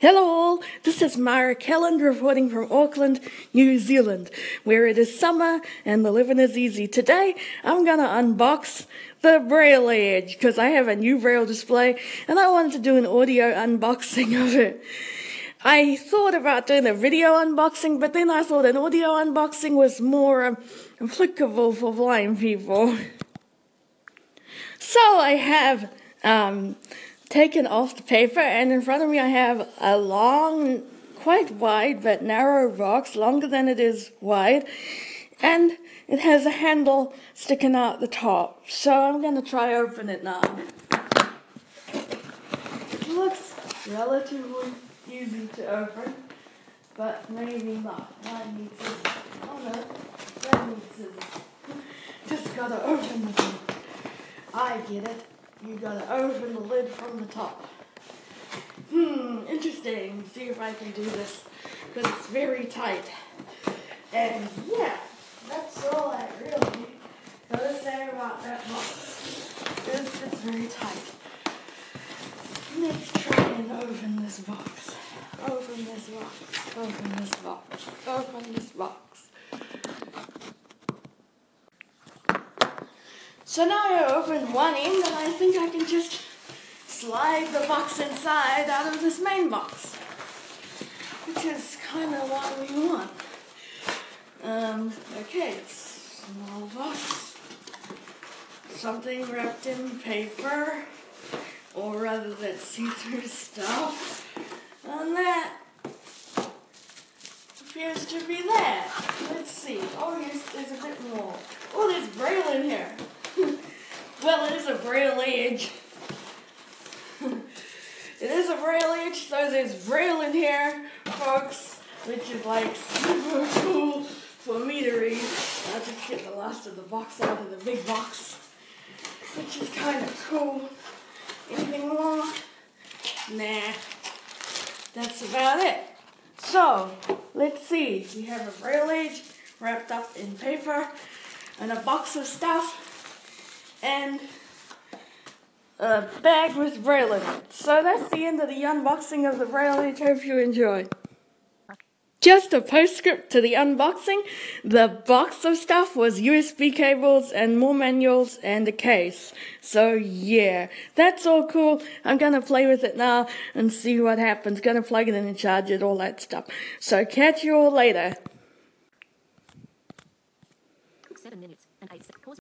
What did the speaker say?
Hello all, this is Mara Kelland reporting from Auckland, New Zealand, where it is summer and the living is easy. Today I'm going to unbox the Braille Edge because I have a new Braille display and I wanted to do an audio unboxing of it. I thought about doing a video unboxing, but then I thought an audio unboxing was more applicable for blind people. So I have um, taken off the paper, and in front of me I have a long, quite wide but narrow box, longer than it is wide, and it has a handle sticking out the top. So I'm going to try open it now. It looks relatively easy to open, but maybe not. I need scissors. Oh no, I need scissors. Just gotta open the thing. I get it you gotta open the lid from the top. Hmm, interesting. See if I can do this because it's very tight. And yeah, that's all I really gotta say about that box. It's, it's very tight. Let's try and open this box. Open this box. Open this box. Open this box. So now I opened one end and I think I can just slide the box inside out of this main box. Which is kind of what we want. Um, okay, small box. Something wrapped in paper. Or rather that see-through stuff. And that appears to be that. Let's see. Oh, yes, there's a bit more. Oh, there's braille in here. Well, it is a braille edge. it is a braille edge, so there's braille in here, folks, which is like super cool for me to read. I'll just get the last of the box out of the big box, which is kind of cool. Anything more? Nah, that's about it. So, let's see. We have a braille edge wrapped up in paper and a box of stuff and a bag with braille in it. So that's the end of the unboxing of the rail I Hope you enjoy. Just a postscript to the unboxing. The box of stuff was USB cables and more manuals and a case. So yeah, that's all cool. I'm gonna play with it now and see what happens. Gonna plug it in and charge it, all that stuff. So catch you all later. Seven minutes and eight seconds.